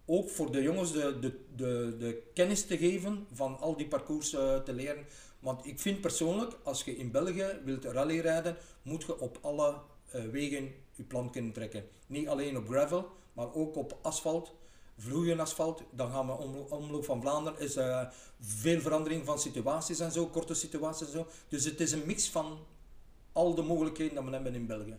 Ook voor de jongens de, de, de, kennis te geven van al die parcours te leren. Want ik vind persoonlijk, als je in België wilt rally rijden, moet je op alle wegen je plan kunnen trekken. Niet alleen op gravel, maar ook op asfalt, vloeiend asfalt. Dan gaan we om, omloop van Vlaanderen, is eh, veel verandering van situaties en zo, korte situaties en zo. Dus het is een mix van al de mogelijkheden dat we hebben in België.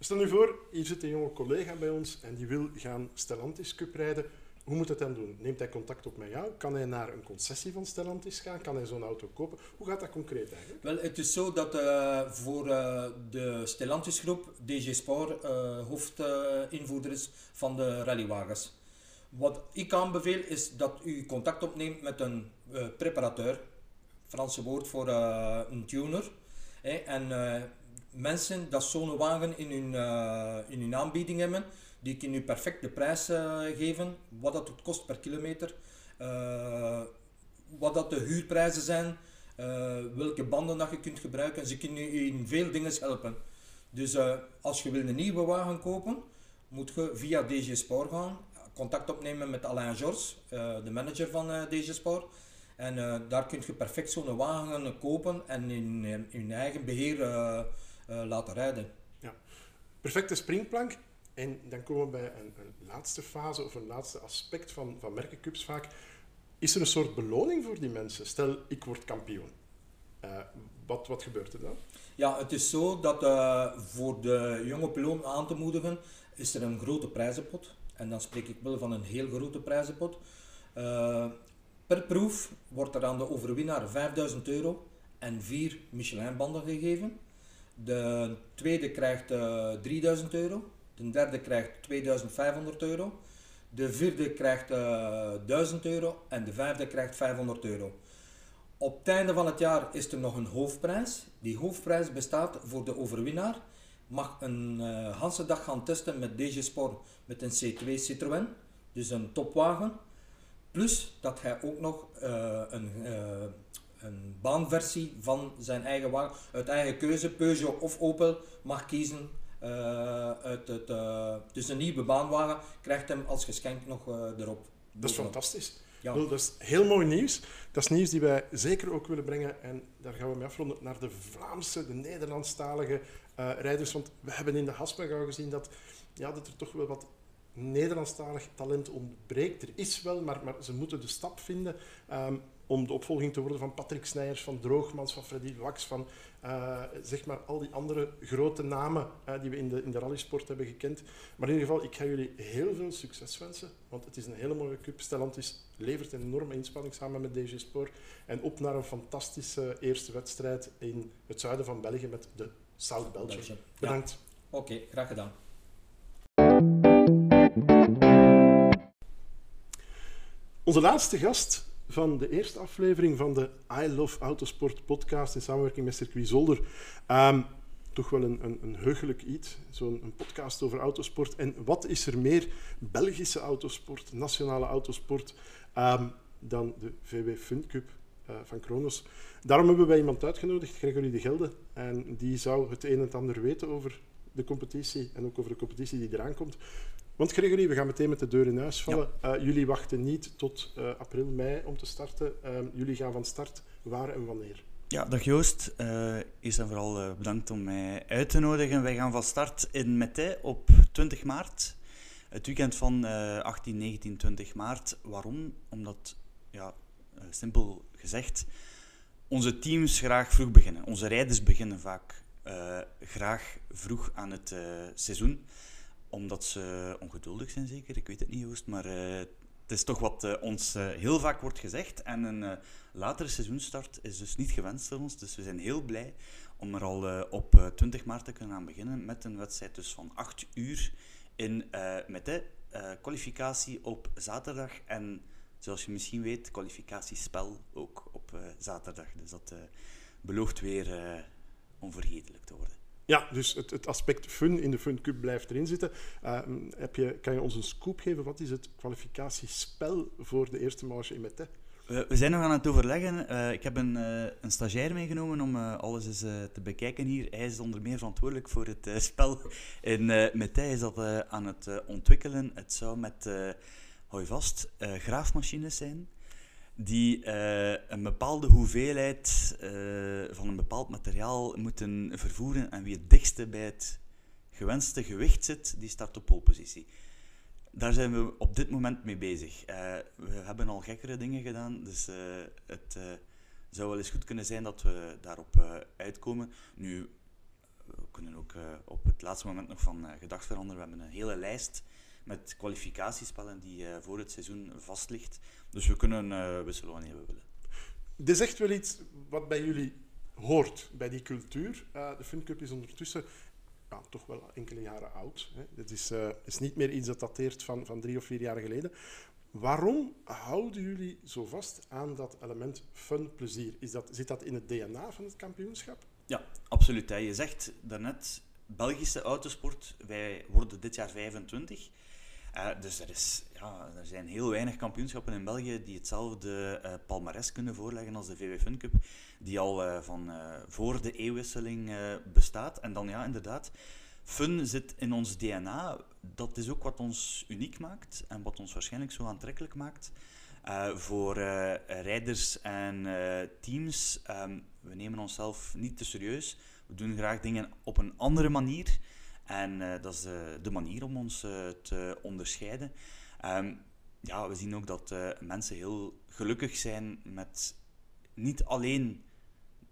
Stel nu voor, hier zit een jonge collega bij ons en die wil gaan Stellantis Cup rijden. Hoe moet het dan doen? Neemt hij contact op met jou? Kan hij naar een concessie van Stellantis gaan? Kan hij zo'n auto kopen? Hoe gaat dat concreet eigenlijk? Wel, het is zo dat uh, voor uh, de Stellantis groep DG Sport uh, hoofdinvoerder is van de rallywagens. Wat ik aanbeveel is dat u contact opneemt met een preparateur, Franse woord voor een tuner. En mensen dat zo'n wagen in hun, in hun aanbieding hebben, die kunnen u perfect de prijs geven, wat dat het kost per kilometer, wat dat de huurprijzen zijn, welke banden dat je kunt gebruiken. Ze kunnen u in veel dingen helpen. Dus als je wil een nieuwe wagen kopen, moet je via DG Sport gaan, contact opnemen met Alain Georges, de manager van DG Sport. En daar kun je perfect zo'n wagen kopen en in, in, in eigen beheer laten rijden. Ja. Perfecte springplank. En dan komen we bij een, een, laatste fase of een laatste aspect van, van merkencups vaak. Is er een soort beloning voor die mensen? Stel, ik word kampioen. Uh, wat, wat gebeurt er dan? Ja, het is zo dat uh, voor de jonge piloot aan te moedigen, is er een grote prijzenpot. En dan spreek ik wel van een heel grote prijzenpot. Uh, per proef wordt er aan de overwinnaar 5000 euro en vier Michelin-banden gegeven. De tweede krijgt 3000 euro de derde krijgt 2500 euro. De vierde krijgt uh, eh, 1000 euro. En de vijfde krijgt 500 euro. Op het einde van het jaar is er nog een hoofdprijs. Die hoofdprijs bestaat voor de overwinnaar. Mag een uh, dag gaan testen met DG Sport met een C2 Citroën. Dus een topwagen. Plus dat hij ook nog uh, een, een baanversie van zijn eigen wagen, uit eigen keuze, Peugeot of Opel, mag kiezen uit het, dus een nieuwe baanwagen krijgt hem als geschenk nog erop. Dat is fantastisch. Ja. dat is heel mooi nieuws. Dat is nieuws die wij zeker ook willen brengen. En daar gaan we mee afronden naar de Vlaamse, de Nederlandstalige rijders. Want we hebben in de Haspengouw gezien dat, ja, dat er toch wel wat Nederlandstalig talent ontbreekt. Er is wel, maar, maar ze moeten de stap vinden. Um, om de opvolging te worden van Patrick Snijers, van Droogmans, van Freddy Wax, van uh, zeg maar al die andere grote namen uh, die we in de, in de rallysport hebben gekend. Maar in ieder geval, ik ga jullie heel veel succes wensen, want het is een hele mooie cup. Stellantis levert een enorme inspanning samen met DG Sport. En op naar een fantastische eerste wedstrijd in het zuiden van België met de South Belgium. Belgium. Bedankt. Ja. Oké, okay, graag gedaan. Onze laatste gast van de eerste aflevering van de I Love Autosport podcast in samenwerking met Circuit Zolder. Um, toch wel een, een, een heugelijk iets, zo'n podcast over autosport. En wat is er meer Belgische autosport, nationale autosport, um, dan de VW Fun Cup uh, van Kronos? Daarom hebben wij iemand uitgenodigd, Gregory de Gelde. En die zou het een en ander weten over de competitie en ook over de competitie die eraan komt. Want Gregory, we gaan meteen met de deur in huis vallen. Ja. Uh, jullie wachten niet tot uh, april, mei om te starten. Uh, jullie gaan van start. Waar en wanneer? Ja, dag Joost. eerst en vooral bedankt om mij uit te nodigen. Wij gaan van start in Metais op 20 maart. Het weekend van 18, 19, 20 maart. Waarom? Omdat, ja, simpel gezegd, onze teams graag vroeg beginnen. Onze rijders beginnen vaak graag vroeg aan het seizoen omdat ze ongeduldig zijn, zeker. Ik weet het niet, Joost. Maar uh, het is toch wat uh, ons uh, heel vaak wordt gezegd. En een latere seizoenstart is dus niet gewenst voor ons. Dus we zijn heel blij om er al op 20 maart te kunnen aan beginnen met een wedstrijd dus van 8 uur in, met de kwalificatie op zaterdag. En zoals je misschien weet, kwalificatiespel ook op zaterdag. Dus dat belooft weer onvergetelijk te worden. Ja, dus het, het, aspect fun in de Fun Cup blijft erin zitten. Uh, heb je, kan je ons een scoop geven? Wat is het kwalificatiespel voor de eerste marge in Mette? We, zijn nog aan het overleggen. Uh, ik heb een, uh, een stagiair meegenomen om alles eens te bekijken hier. Hij is onder meer verantwoordelijk voor het spel in Mette. Is dat aan het ontwikkelen. Het zou met hou je vast, eh, graafmachines zijn die eh, een bepaalde hoeveelheid eh, van een bepaald materiaal moeten vervoeren en wie het dichtste bij het gewenste gewicht zit, die start op polepositie. Daar zijn we op dit moment mee bezig. Eh, we hebben al gekkere dingen gedaan, dus het zou wel eens goed kunnen zijn dat we daarop uitkomen. Nu, we kunnen ook op het laatste moment nog van gedacht veranderen. We hebben een hele lijst met kwalificatiespellen die eh, voor het seizoen vast ligt. Dus we kunnen eh, wisselen wanneer we willen. Dit is echt wel iets wat bij jullie hoort, bij die cultuur. Eh, de Fun Cup is ondertussen ja, toch wel enkele jaren oud. Hè. Het is, eh, is niet meer iets dat dateert van, van drie of vier jaar geleden. Waarom houden jullie zo vast aan dat element fun, plezier? Is dat, zit dat in het DNA van het kampioenschap? Ja, absoluut. Hè. Je zegt daarnet, Belgische autosport, wij worden dit jaar 25. Eh, dus er, is, ja, er zijn heel weinig kampioenschappen in België die hetzelfde eh palmares kunnen voorleggen als de VW Fun Cup, die al eh, van voor de eeuwwisseling bestaat. En dan ja, inderdaad, fun zit in ons DNA. Dat is ook wat ons uniek maakt en wat ons waarschijnlijk zo aantrekkelijk maakt. Voor rijders en teams, ehm, we nemen onszelf niet te serieus. We doen graag dingen op een andere manier. En eh, dat is de, de manier om ons eh, te onderscheiden. Ehm, ja, we zien ook dat eh, mensen heel gelukkig zijn met niet alleen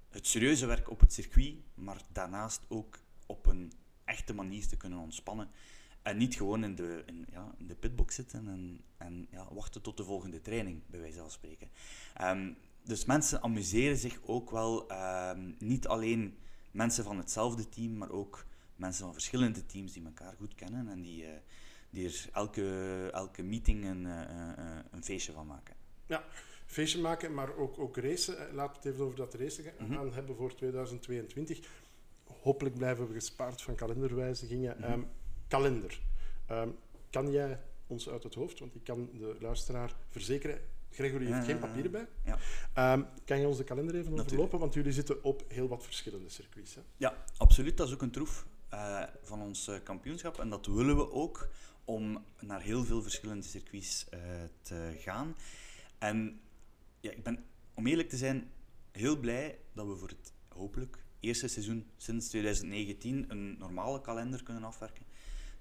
het serieuze werk op het circuit, maar daarnaast ook op een echte manier te kunnen ontspannen. En niet gewoon in de, in, ja, in de pitbox zitten en, en ja, wachten tot de volgende training, bij wijze van spreken. Ehm, dus mensen amuseren zich ook wel, ehm, niet alleen mensen van hetzelfde team, maar ook mensen van verschillende teams die elkaar goed kennen en die, eh, die er elke, elke meeting een, eh, eh, een feestje van maken. Ja, feestje maken, maar ook, ook racen. Laten we het even over dat racen gaan Mhm. hebben voor 2022. Hopelijk blijven we gespaard van kalenderwijzigingen. Ehm, kalender. Ehm, kan jij ons uit het hoofd, want ik kan de luisteraar verzekeren, Gregory heeft geen papieren bij. Ja. Ehm, kan je ons de kalender even Natuurlijk. overlopen? Want jullie zitten op heel wat verschillende circuits. Hè? Ja, absoluut. Dat is ook een troef eh, van ons eh, kampioenschap. En dat willen we ook om naar heel veel verschillende circuits eh, te gaan. En ja, ik ben, om eerlijk te zijn, heel blij dat we voor het hopelijk eerste seizoen sinds 2019 een normale kalender kunnen afwerken.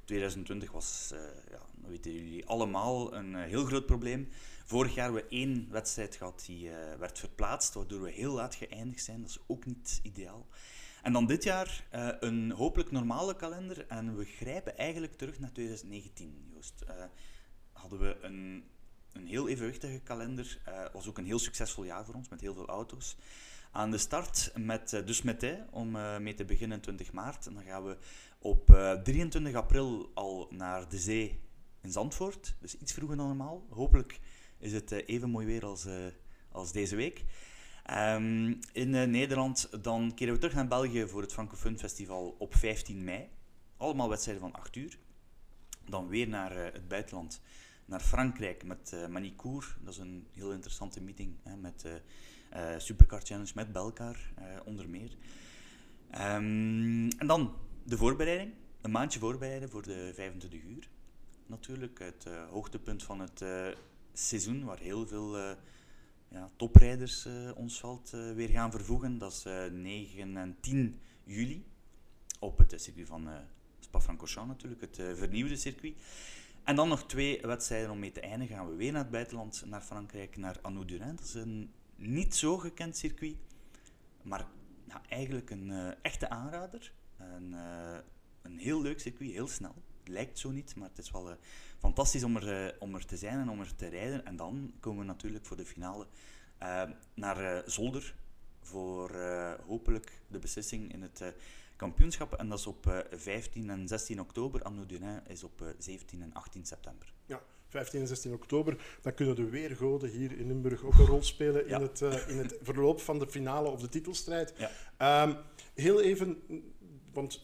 2020 was, ja, dat weten jullie allemaal, een heel groot probleem. Vorig jaar hebben we één wedstrijd gehad die werd verplaatst, waardoor we heel laat geëindigd zijn. Dat is ook niet ideaal. En dan dit jaar eh, een hopelijk normale kalender. En we grijpen eigenlijk terug naar 2019, Joost. Eh, hadden we een, een heel evenwichtige kalender. Het was ook een heel succesvol jaar voor ons, met heel veel auto's. Aan de start met eh, dus Metais, om eh, mee te beginnen 20 maart. En dan gaan we op eh, 23 april al naar de zee in Zandvoort. Dus iets vroeger dan normaal. Hopelijk is het eh, even mooi weer als, eh, als deze week. Ehm, in eh, Nederland dan keren we terug naar België voor het Francophone Festival op 15 mei. Allemaal wedstrijden van 8 uur. Dan weer naar eh, het buitenland, naar Frankrijk met eh Manicourt. Dat is een heel interessante meeting hè, met Supercar Challenge met Belcar eh, onder meer. Ehm, en dan de voorbereiding. Een maandje voorbereiden voor de 25 uur. Natuurlijk het hoogtepunt van het seizoen, waar heel veel ja, toprijders eh, ons veld eh, weer gaan vervoegen. Dat is eh, 9 en 10 juli op het eh, circuit van eh Spa-Francorchamps natuurlijk, het eh, vernieuwde circuit. En dan nog twee wedstrijden om mee te eindigen. Gaan we weer naar het buitenland, naar Frankrijk, naar Anneau-Durin. Dat is een niet zo gekend circuit, maar eigenlijk een eh, echte aanrader. Eh, een heel leuk circuit, heel snel. Lijkt zo niet, maar het is wel eh, fantastisch om er, eh, om er te zijn en om er te rijden. En dan komen we natuurlijk voor de finale eh, naar Zolder voor hopelijk de beslissing in het kampioenschap. En dat is op eh, 15 en 16 oktober. Anno Durin is op eh, 17 en 18 september. 15 en 16 oktober, dan kunnen de weergoden hier in Limburg ook een rol spelen Ja. in, het, in het verloop van de finale of de titelstrijd. Ja. Ehm, heel even, want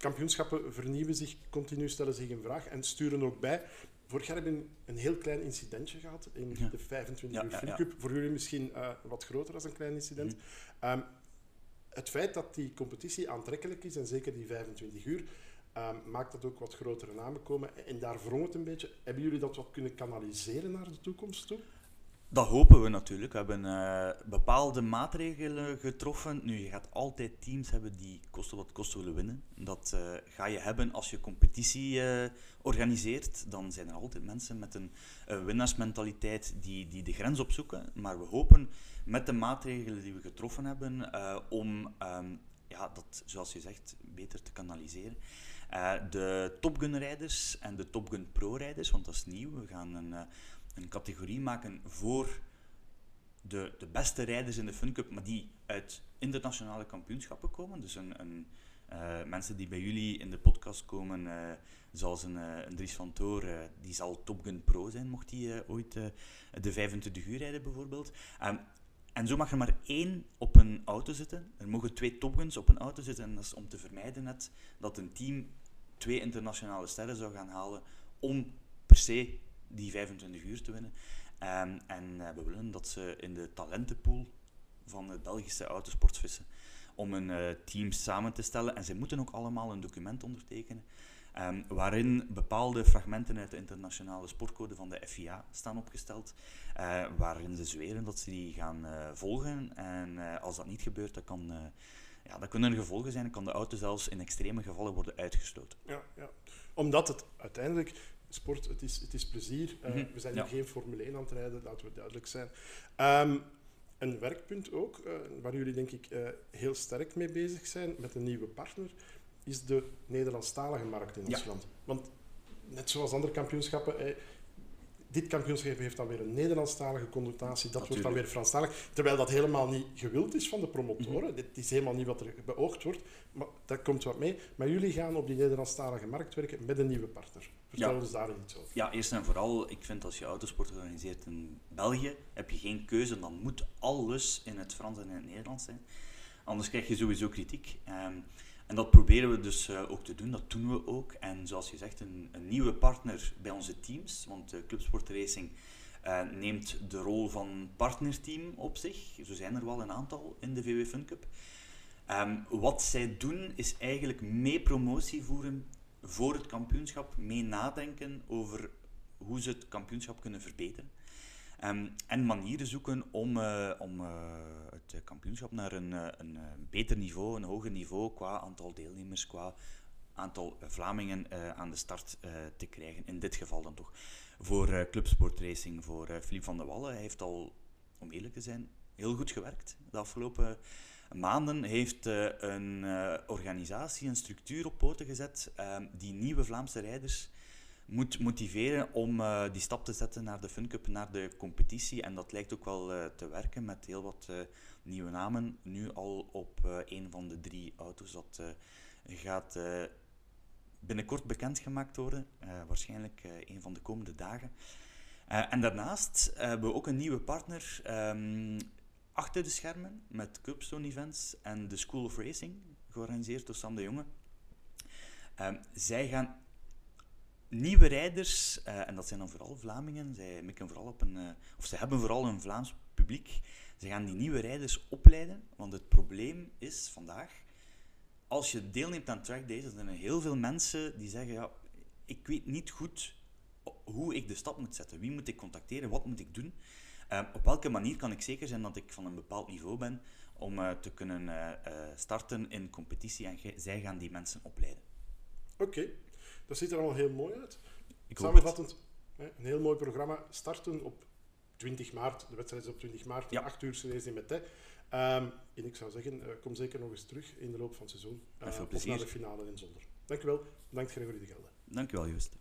kampioenschappen vernieuwen zich continu, stellen zich in vraag en sturen ook bij. Vorig jaar hebben we een heel klein incidentje gehad in Ja. de 25 Ja, uur ja. Cup. Voor jullie misschien eh, wat groter als een klein incident. Mhm. Ehm, het feit dat die competitie aantrekkelijk is, en zeker die 25 uur, ehm, maakt dat ook wat grotere namen komen. En daar wrong het een beetje. Hebben jullie dat wat kunnen kanaliseren naar de toekomst toe? Dat hopen we natuurlijk. We hebben eh, bepaalde maatregelen getroffen. Nu, je gaat altijd teams hebben die kosten wat kosten willen winnen. Dat eh, ga je hebben als je competitie eh, organiseert. Dan zijn er altijd mensen met een winnaarsmentaliteit die, die de grens opzoeken. Maar we hopen met de maatregelen die we getroffen hebben om ehm, ja, dat, zoals je zegt, beter te kanaliseren. de Top Gun rijders en de Top Gun Pro rijders, want dat is nieuw. We gaan een een categorie maken voor de, de beste rijders in de Fun Cup, maar die uit internationale kampioenschappen komen. Dus een, een uh, mensen die bij jullie in de podcast komen, uh, zoals een, uh, een Dries van Toor, die zal Top Gun Pro zijn, mocht hij ooit de 25 uur rijden bijvoorbeeld. Um, en zo mag er maar één op een auto zitten. Er mogen twee Top op een auto zitten. En dat is om te vermijden net dat een team twee internationale sterren zou gaan halen om per se die 25 uur te winnen. Um, en uh, we willen dat ze in de talentenpool van het Belgische autosport vissen om een uh, team samen te stellen. En ze moeten ook allemaal een document ondertekenen um, waarin bepaalde fragmenten uit de internationale sportcode van de FIA staan opgesteld, uh, waarin ze zweren dat ze die gaan volgen. En als dat niet gebeurt, dan kan... ja, dat kunnen er gevolgen zijn. Dan kan de auto zelfs in extreme gevallen worden uitgestoten. Ja, ja. omdat het uiteindelijk sport, het is, het is plezier. Uh, We zijn hier geen Formule 1 aan het rijden, laten we duidelijk zijn. Um, een werkpunt ook, uh, waar jullie denk ik uh, heel sterk mee bezig zijn met een nieuwe partner, is de Nederlandstalige markt in ons land. Want net zoals andere kampioenschappen, dit kampioenschap heeft dan weer een Nederlandstalige connotatie, dat wordt dan weer Franstalig. Terwijl dat helemaal niet gewild is van de promotoren. Mhm. Dit is helemaal niet wat er beoogd wordt, maar dat komt wat mee. Maar jullie gaan op die Nederlandstalige markt werken met een nieuwe partner. Vertel ons daar iets over. Ja, eerst en vooral, ik vind als je autosport organiseert in België, heb je geen keuze, dan moet alles in het Frans en in het Nederlands zijn. Anders krijg je sowieso kritiek. Ehm, en dat proberen we dus uh, ook te doen, dat doen we ook. En zoals je zegt, een, een nieuwe partner bij onze teams, want Clubsport Racing uh, neemt de rol van partnerteam op zich. Zo zijn er wel een aantal in de VW Fun Cup. Um, wat zij doen is eigenlijk mee promotie voeren voor het kampioenschap, mee nadenken over hoe ze het kampioenschap kunnen verbeteren. Um, en manieren zoeken om, uh, om uh, het kampioenschap naar een, uh, een beter niveau, een hoger niveau qua aantal deelnemers, qua aantal Vlamingen aan de start te krijgen. In dit geval dan toch voor Clubsport Racing, voor Philippe van der Wallen. Hij heeft al, om eerlijk te zijn, heel goed gewerkt de afgelopen maanden. Heeft een organisatie, een structuur op poten gezet ehm, die nieuwe Vlaamse rijders moet motiveren om uh, die stap te zetten naar de Fun Cup, naar de competitie. En dat lijkt ook wel uh, te werken met heel wat uh, nieuwe namen. Nu al op een van de drie auto's. Dat gaat binnenkort bekendgemaakt worden. waarschijnlijk een van de komende dagen. en daarnaast hebben we ook een nieuwe partner um, achter de schermen met Cupstone Events en de School of Racing, georganiseerd door Sam de Jonge. Um, zij gaan nieuwe rijders, uh, en dat zijn dan vooral Vlamingen, zij, mikken vooral op een, uh, of ze hebben vooral een Vlaams publiek. Ze gaan die nieuwe rijders opleiden, want het probleem is vandaag, als je deelneemt aan track days, dan zijn er heel veel mensen die zeggen, ja, ik weet niet goed hoe ik de stap moet zetten. Wie moet ik contacteren? Wat moet ik doen? Uh, op welke manier kan ik zeker zijn dat ik van een bepaald niveau ben om te kunnen starten in competitie en zij gaan die mensen opleiden. Oké, dat ziet er allemaal heel mooi uit. Samenvattend, een heel mooi programma. Starten op 20 maart. De wedstrijd is op 20 maart, ja. 8 uur Chinees in Mette. Ehm, en ik zou zeggen, eh, kom zeker nog eens terug in de loop van het seizoen. Uh, veel plezier. Of naar de finale in Zonder. Dank. Bedankt Gregory de Gelden. Dankjewel, Just.